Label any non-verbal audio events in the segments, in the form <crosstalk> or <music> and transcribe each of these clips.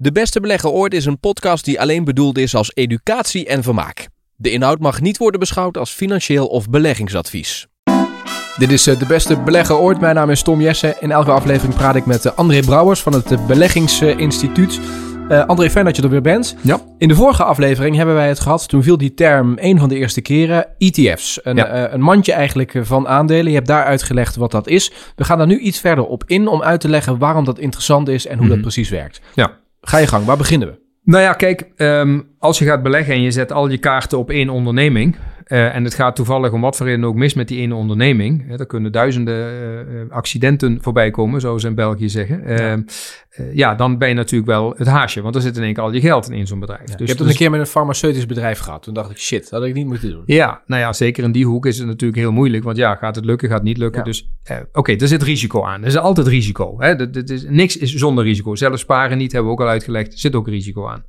De Beste Belegger Ooit is een podcast die alleen bedoeld is als educatie en vermaak. De inhoud mag niet worden beschouwd als financieel of beleggingsadvies. Dit is eh, De Beste Belegger Ooit. Mijn naam is Tom Jessen. In elke aflevering praat ik met eh, André Brouwers van het eh, Beleggingsinstituut. Uh, André, fijn dat je er weer bent. Ja. In de vorige aflevering hebben wij het gehad. Toen viel die term een van de eerste keren. ETF's. Een, Ja. uh, een mandje eigenlijk van aandelen. Je hebt daar uitgelegd wat dat is. We gaan daar nu iets verder op in om uit te leggen waarom dat interessant is en hoe dat Mhm. precies werkt. Ja. Ga je gang, waar beginnen we? Nou ja, kijk, ehm, als je gaat beleggen en je zet al je kaarten op één onderneming. eh, en het gaat toevallig om wat voor reden ook mis met die ene onderneming. Hè, er kunnen duizenden eh, eh, accidenten voorbij komen, zoals ze in België zeggen. Ehm, eh, ja, dan ben je natuurlijk wel het haasje, want er zit in één keer al je geld in één zo'n bedrijf. ik dus, heb dat dus- een keer met een farmaceutisch bedrijf gehad. Toen dacht ik, shit, dat had ik niet moeten doen. Ja, nou ja, zeker in die hoek is het natuurlijk heel moeilijk. Want ja, gaat het lukken, gaat het niet lukken. Ja. Dus oké, er zit risico aan. Er is altijd risico. Hè? Dat, dat is, niks is zonder risico. Zelfs sparen niet, hebben we ook al uitgelegd. Er zit ook risico aan.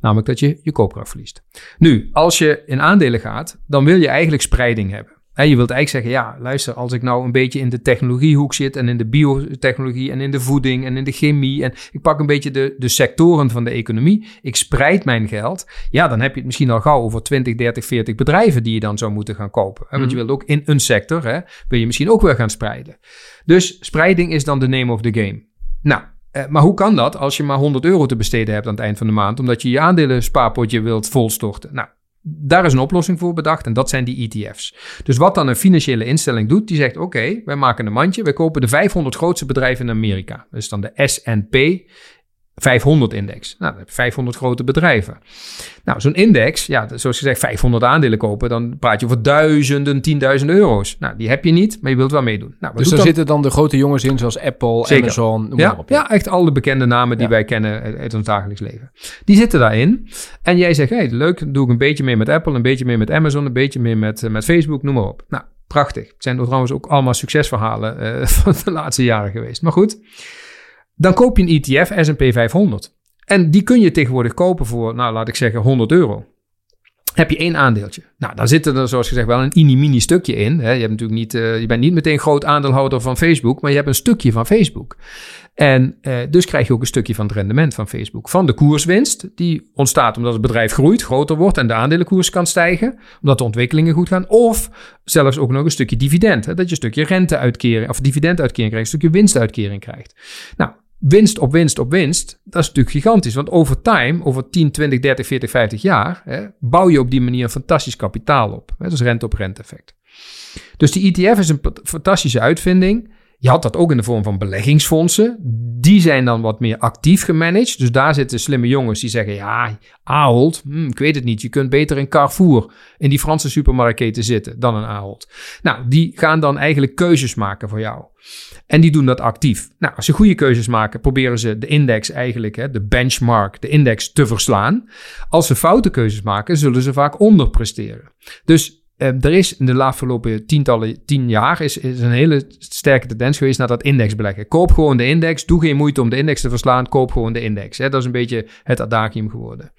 Namelijk dat je je koopkracht verliest. Nu, als je in aandelen gaat, dan wil je eigenlijk spreiding hebben. Je wilt eigenlijk zeggen, ja, luister, als ik nou een beetje in de technologiehoek zit en in de biotechnologie en in de voeding en in de chemie en ik pak een beetje de, de sectoren van de economie, ik spreid mijn geld, ja, dan heb je het misschien al gauw over 20, 30, 40 bedrijven die je dan zou moeten gaan kopen. Hè? Want je wilt ook in een sector, hè, wil je misschien ook weer gaan spreiden. Dus spreiding is dan de name of the game. Nou, eh, maar hoe kan dat als je maar 100 euro te besteden hebt aan het eind van de maand, omdat je je aandelen spaarpotje wilt volstorten? Nou, daar is een oplossing voor bedacht en dat zijn die ETF's. Dus wat dan een financiële instelling doet, die zegt: Oké, wij maken een mandje, wij kopen de 500 grootste bedrijven in Amerika. Dat is dan de SP 500-index. Nou, dan heb je 500 grote bedrijven. Nou, zo'n index, ja, zoals gezegd, 500 aandelen kopen, dan praat je over duizenden, tienduizenden euro's. Nou, die heb je niet, maar je wilt wel meedoen. Nou, Dus daar zitten dan de grote jongens in, zoals Apple, Zeker. Amazon, noem maar ja, op. ja, echt alle bekende namen die Ja. wij kennen uit ons dagelijks leven. Die zitten daarin. En jij zegt, hey, leuk, dan doe ik een beetje mee met Apple, een beetje mee met Amazon, een beetje mee met, eh, met Facebook, noem maar op. Nou, prachtig. Het zijn trouwens ook allemaal succesverhalen eh, <laughs> van de laatste jaren geweest. Maar goed, dan koop je een ETF, S&P 500. En die kun je tegenwoordig kopen voor, nou, laat ik zeggen, 100 euro. Heb je één aandeeltje. Nou, dan zit er, zoals gezegd, wel een mini-mini stukje in. Hè. Je, hebt natuurlijk niet, eh, je bent niet meteen groot aandeelhouder van Facebook, maar je hebt een stukje van Facebook. En eh, dus krijg je ook een stukje van het rendement van Facebook. Van de koerswinst, die ontstaat omdat het bedrijf groeit, groter wordt en de aandelenkoers kan stijgen, omdat de ontwikkelingen goed gaan. Of zelfs ook nog een stukje dividend, hè, dat je een stukje renteuitkering of dividenduitkering krijgt, een stukje winstuitkering krijgt. Nou, winst op winst op winst, dat is natuurlijk gigantisch. Want over time, over 10, 20, 30, 40, 50 jaar, hè, bouw je op die manier fantastisch kapitaal op. Hè, dus rente op rente effect. Dus die ETF is een fantastische uitvinding. Je had dat ook in de vorm van beleggingsfondsen. Die zijn dan wat meer actief gemanaged. Dus daar zitten slimme jongens die zeggen: Ja, Ahold, hm, ik weet het niet. Je kunt beter in Carrefour, in die Franse supermarktketen zitten, dan een Ahold. Nou, die gaan dan eigenlijk keuzes maken voor jou. En die doen dat actief. Nou, als ze goede keuzes maken, proberen ze de index eigenlijk, hè, de benchmark, de index te verslaan. Als ze foute keuzes maken, zullen ze vaak onderpresteren. Dus eh, er is in de afgelopen tientallen, tien jaar, is, is een hele sterke tendens geweest naar dat indexbeleggen. Koop gewoon de index, doe geen moeite om de index te verslaan, koop gewoon de index. Hè. Dat is een beetje het adagium geworden.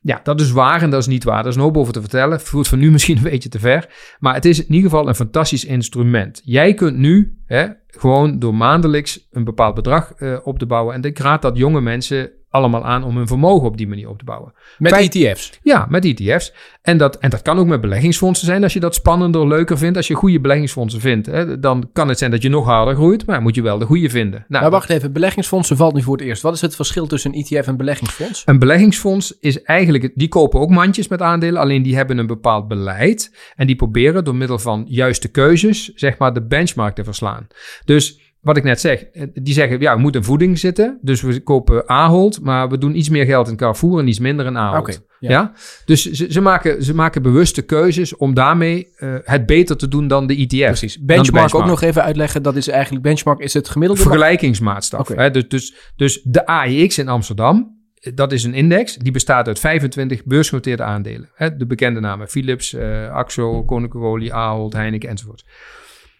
Ja, dat is waar en dat is niet waar. Daar is een hoop over te vertellen. Voelt voor nu <laughs> misschien een beetje te ver. Maar het is in ieder geval een fantastisch instrument. Jij kunt nu hè, gewoon door maandelijks een bepaald bedrag eh, op te bouwen. En ik raad dat jonge mensen allemaal aan om hun vermogen op die manier op te bouwen. Met Feit- ETF's. Ja, met ETF's. En dat, en dat kan ook met beleggingsfondsen zijn. Als je dat spannender, leuker vindt. Als je goede beleggingsfondsen vindt. Hè, dan kan het zijn dat je nog harder groeit. Maar moet je wel de goede vinden. Nou, maar wacht even, beleggingsfondsen valt nu voor het eerst. Wat is het verschil tussen een ETF en beleggingsfonds? Een beleggingsfonds is eigenlijk, die kopen ook mandjes met aandelen, alleen die hebben een bepaald beleid. En die proberen door middel van juiste keuzes, zeg maar, de benchmark te verslaan. Dus wat ik net zeg, eh, die zeggen, ja, we moeten in voeding zitten. Dus we kopen Ahold, maar we doen iets meer geld in Carrefour en iets minder in Ahold. Ja. ja. Dus ze, ze, maken, ze maken bewuste keuzes om daarmee eh, het beter te doen dan de ETF. Precies. De Benchmark, ook nog even uitleggen. Dat is eigenlijk, benchmark is het gemiddelde. vergelijkingsmaatstaf. Hè? Dus, dus, dus de AIX in Amsterdam, eh, dat is een index, die bestaat uit 25 beursgenoteerde aandelen. Hè? De bekende namen, Philips, Axo, Koninklijke Olie, Ahold, Heineken enzovoort.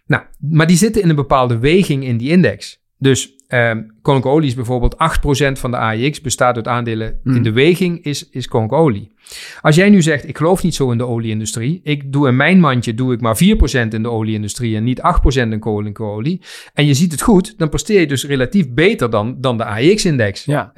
Nou, maar die zitten in een bepaalde weging in die index. Dus ehm Koninklijke Olie is bijvoorbeeld 8% van de AIX bestaat uit aandelen. Hmm. In de weging is, is Koninklijke Olie. Als jij nu zegt, ik geloof niet zo in de olieindustrie. Ik doe in mijn mandje doe ik maar 4% in de olieindustrie en niet 8% in kool en kolie. En je ziet het goed, dan presteer je dus relatief beter dan, dan de AX-index. Ja.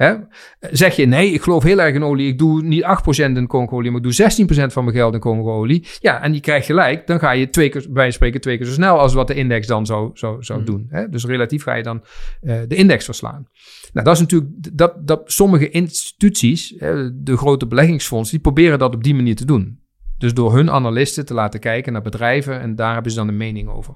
Zeg je, nee, ik geloof heel erg in olie. Ik doe niet 8% in koolkolie, maar ik doe 16% van mijn geld in koolkolie. Ja, en die krijg gelijk. Dan ga je twee keer, bij spreken twee keer zo snel als wat de index dan zou, zou, zou Hmm. doen. Hè? Dus relatief ga je dan eh, de index verslaan. Nou, dat is natuurlijk dat, dat sommige instituties, de grote beleggingsfondsen, die proberen dat op die manier te doen. Dus door hun analisten te laten kijken naar bedrijven en daar hebben ze dan een mening over.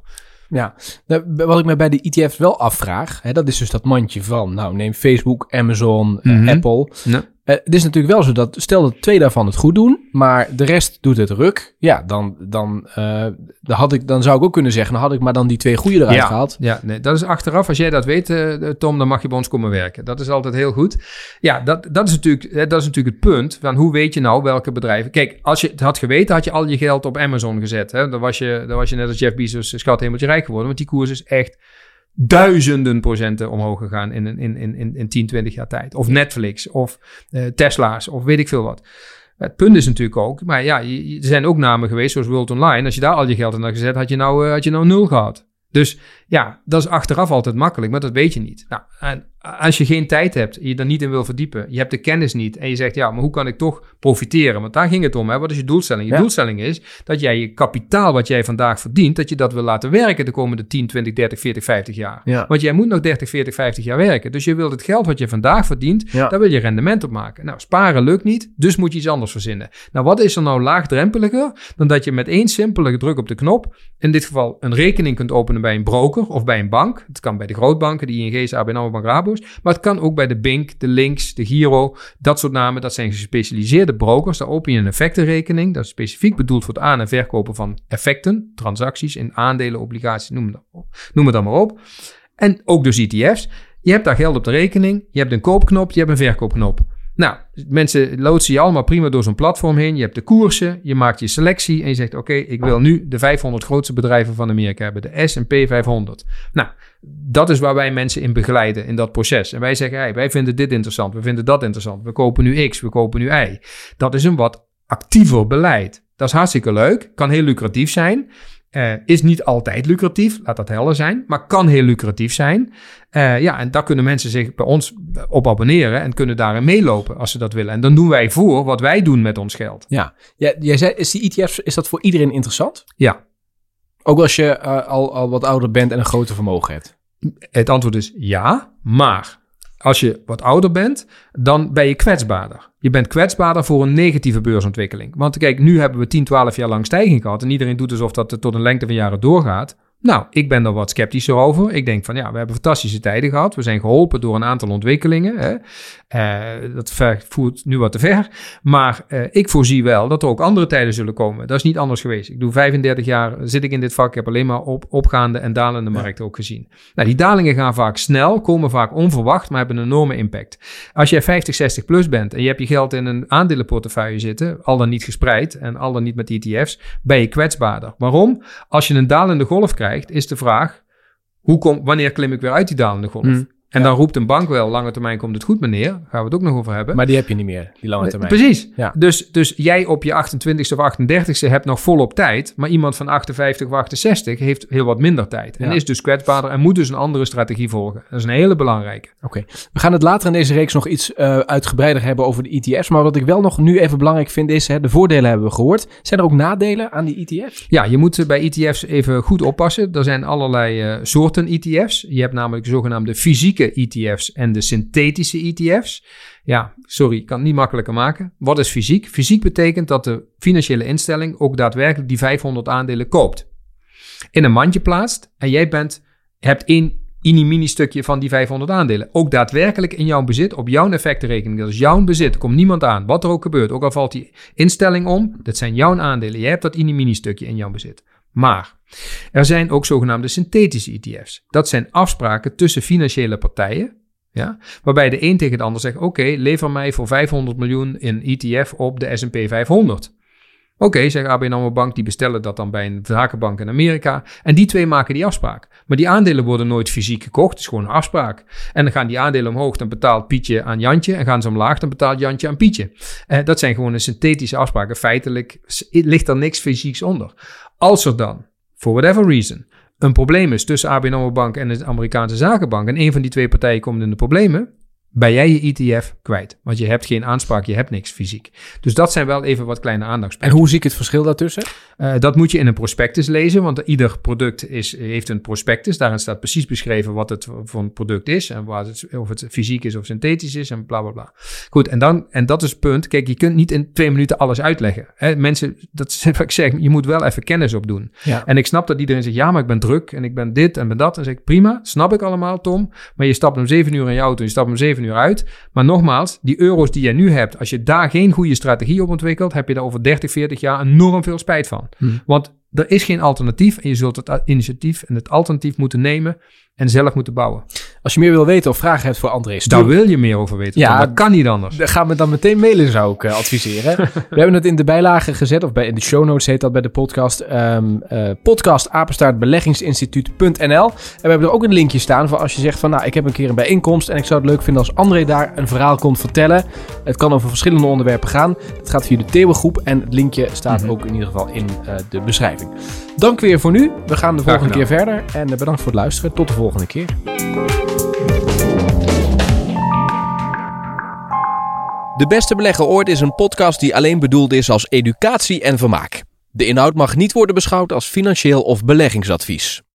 Ja, nou, wat ik me bij de ETF's wel afvraag, hè, dat is dus dat mandje van, nou neem Facebook, Amazon, eh, Mhm. Apple. Ja. Eh, het is natuurlijk wel zo dat, stel dat twee daarvan het goed doen, maar de rest doet het ruk. Ja, dan, dan, eh, dan, had ik, dan zou ik ook kunnen zeggen, dan had ik maar dan die twee goede eruit Ja. gehaald. Ja, nee, dat is achteraf. Als jij dat weet, eh, Tom, dan mag je bij ons komen werken. Dat is altijd heel goed. Ja, dat, dat, is natuurlijk, dat is natuurlijk het punt. Van hoe weet je nou welke bedrijven... Kijk, als je het had geweten, had je al je geld op Amazon gezet. Hè? Dan, was je, dan was je net als Jeff Bezos schat hemeltje rijk geworden. Want die koers is echt duizenden procenten omhoog gegaan in, in, in, in, in 10, 20 jaar tijd. Of Netflix, of eh, Tesla's, of weet ik veel wat. Het punt is natuurlijk ook, maar ja, er zijn ook namen geweest zoals World Online. Als je daar al je geld in had gezet, had je nou, eh, had je nou nul gehad. Dus ja, dat is achteraf altijd makkelijk, maar dat weet je niet. Nou, en als je geen tijd hebt, en je er niet in wil verdiepen, je hebt de kennis niet en je zegt, ja, maar hoe kan ik toch profiteren? Want daar ging het om, hè? Wat is je doelstelling? Je Ja. doelstelling is dat jij je kapitaal wat jij vandaag verdient, dat je dat wil laten werken de komende 10, 20, 30, 40, 50 jaar. Ja. Want jij moet nog 30, 40, 50 jaar werken. Dus je wilt het geld wat je vandaag verdient, Ja. daar wil je rendement op maken. Nou, sparen lukt niet, dus moet je iets anders verzinnen. Nou, wat is er nou laagdrempeliger dan dat je met één simpele druk op de knop, in dit geval een rekening kunt openen bij een broker of bij een bank. Het kan bij de grootbanken, de ING's, ABN AMRO, Bank Maar het kan ook bij de Bink, de Links, de Giro, dat soort namen. Dat zijn gespecialiseerde brokers. Daar open je een effectenrekening. Dat is specifiek bedoeld voor het aan- en verkopen van effecten, transacties in aandelen, obligaties, noem het, dan- noem het dan maar op. En ook dus ETF's. Je hebt daar geld op de rekening. Je hebt een koopknop, je hebt een verkoopknop. Nou, mensen loodsen je allemaal prima door zo'n platform heen. Je hebt de koersen, je maakt je selectie en je zegt: Oké, ik wil nu de 500 grootste bedrijven van Amerika hebben, de SP 500. Nou, dat is waar wij mensen in begeleiden in dat proces. En wij zeggen: hey, wij vinden dit interessant, we vinden dat interessant, we kopen nu X, we kopen nu Y. Dat is een wat actiever beleid. Dat is hartstikke leuk, kan heel lucratief zijn. Eh, is niet altijd lucratief, laat dat helder zijn, maar kan heel lucratief zijn. Eh, ja, en daar kunnen mensen zich bij ons op abonneren en kunnen daarin meelopen als ze dat willen. En dan doen wij voor wat wij doen met ons geld. Ja. ja, jij zei, is die ETF's, is dat voor iedereen interessant? Ja, Ook als je eh, al, al wat ouder bent en een groter vermogen hebt. het antwoord is ja, maar als je wat ouder bent, dan ben je kwetsbaarder. Je bent kwetsbaarder voor een negatieve beursontwikkeling. Want kijk, nu hebben we 10, 12 jaar lang stijging gehad en iedereen doet alsof dat tot een lengte van jaren doorgaat. Nou, ik ben er wat sceptischer over. Ik denk van ja, we hebben fantastische tijden gehad. We zijn geholpen door een aantal ontwikkelingen. Hè. Eh, dat voert nu wat te ver. Maar eh, ik voorzie wel dat er ook andere tijden zullen komen. Dat is niet anders geweest. Ik doe 35 jaar, zit ik in dit vak. Ik heb alleen maar op, opgaande en dalende markten ook gezien. Nou, die dalingen gaan vaak snel, komen vaak onverwacht, maar hebben een enorme impact. Als jij 50, 60 plus bent en je hebt je geld in een aandelenportefeuille zitten, al dan niet gespreid en al dan niet met ETF's, ben je kwetsbaarder. Waarom? Als je een dalende golf krijgt, is de vraag, hoe kom, wanneer klim ik weer uit die dalende golf? Hmm. En dan roept een bank wel, lange termijn komt het goed meneer, gaan we het ook nog over hebben. Maar die heb je niet meer, die lange termijn. Precies. Ja. Dus, dus jij op je 28ste of 38ste hebt nog volop tijd. Maar iemand van 58 of 68 heeft heel wat minder tijd. En Ja. is dus kwetsbaarder en moet dus een andere strategie volgen. Dat is een hele belangrijke. Oké, we gaan het later in deze reeks nog iets eh, uitgebreider hebben over de ETF's. Maar wat ik wel nog nu even belangrijk vind is, hè, de voordelen hebben we gehoord. Zijn er ook nadelen aan die ETF's? Ja, je moet eh, bij ETF's even goed oppassen. Er zijn allerlei eh, soorten ETF's. Je hebt namelijk de zogenaamde fysieke ETF's en de synthetische ETF's. Ja, sorry, ik kan het niet makkelijker maken. Wat is fysiek? Fysiek betekent dat de financiële instelling ook daadwerkelijk die 500 aandelen koopt. In een mandje plaatst en jij bent, hebt één mini stukje van die 500 aandelen. Ook daadwerkelijk in jouw bezit, op jouw effectenrekening. Dat is jouw bezit, komt niemand aan. Wat er ook gebeurt, ook al valt die instelling om, dat zijn jouw aandelen. Jij hebt dat mini stukje in jouw bezit. Maar er zijn ook zogenaamde synthetische ETF's. Dat zijn afspraken tussen financiële partijen. Ja, waarbij de een tegen de ander zegt: Oké, lever mij voor 500 miljoen in ETF op de SP 500. Oké, zegt ABN AMRO Bank, die bestellen dat dan bij een zakenbank in Amerika. En die twee maken die afspraak. Maar die aandelen worden nooit fysiek gekocht. Het is gewoon een afspraak. En dan gaan die aandelen omhoog, dan betaalt Pietje aan Jantje. En gaan ze omlaag, dan betaalt Jantje aan Pietje. Eh, dat zijn gewoon een synthetische afspraken. Feitelijk ligt er niks fysieks onder. Als er dan, for whatever reason, een probleem is tussen ABN AMRO Bank en de Amerikaanse zakenbank... en een van die twee partijen komt in de problemen ben jij je ETF kwijt. Want je hebt geen aanspraak, je hebt niks fysiek. Dus dat zijn wel even wat kleine aandachtspunten. En hoe zie ik het verschil daartussen? Uh, dat moet je in een prospectus lezen, want ieder product is, heeft een prospectus. Daarin staat precies beschreven wat het voor een product is en waar het, of het fysiek is of synthetisch is en bla bla bla. Goed, en, dan, en dat is het punt. Kijk, je kunt niet in twee minuten alles uitleggen. Hè? Mensen, dat is <laughs> wat ik zeg, je moet wel even kennis opdoen. Ja. En ik snap dat iedereen zegt, ja, maar ik ben druk en ik ben dit en ben dat. En zeg ik, prima, snap ik allemaal, Tom. Maar je stapt om zeven uur in je auto en je stapt om zeven uur uit. Maar nogmaals, die euro's die je nu hebt, als je daar geen goede strategie op ontwikkelt, heb je daar over 30, 40 jaar enorm veel spijt van. Hmm. Want er is geen alternatief en je zult het initiatief en het alternatief moeten nemen en zelf moeten bouwen. Als je meer wil weten of vragen hebt voor André, Daar wil je meer over weten. Ja, dat kan niet anders. Dan gaan we dan meteen mailen, zou ik uh, adviseren. <laughs> we hebben het in de bijlage gezet, of bij, in de show notes heet dat bij de podcast. Um, uh, podcast apenstaartbeleggingsinstituut.nl. En we hebben er ook een linkje staan voor als je zegt van, nou, ik heb een keer een bijeenkomst en ik zou het leuk vinden als André daar een verhaal komt vertellen. Het kan over verschillende onderwerpen gaan. Het gaat via de Theeuwengroep en het linkje staat mhm. ook in ieder geval in uh, de beschrijving. Dank weer voor nu. We gaan de volgende keer verder en bedankt voor het luisteren. Tot de volgende keer. De Beste Belegger Ooit is een podcast die alleen bedoeld is als educatie en vermaak. De inhoud mag niet worden beschouwd als financieel of beleggingsadvies.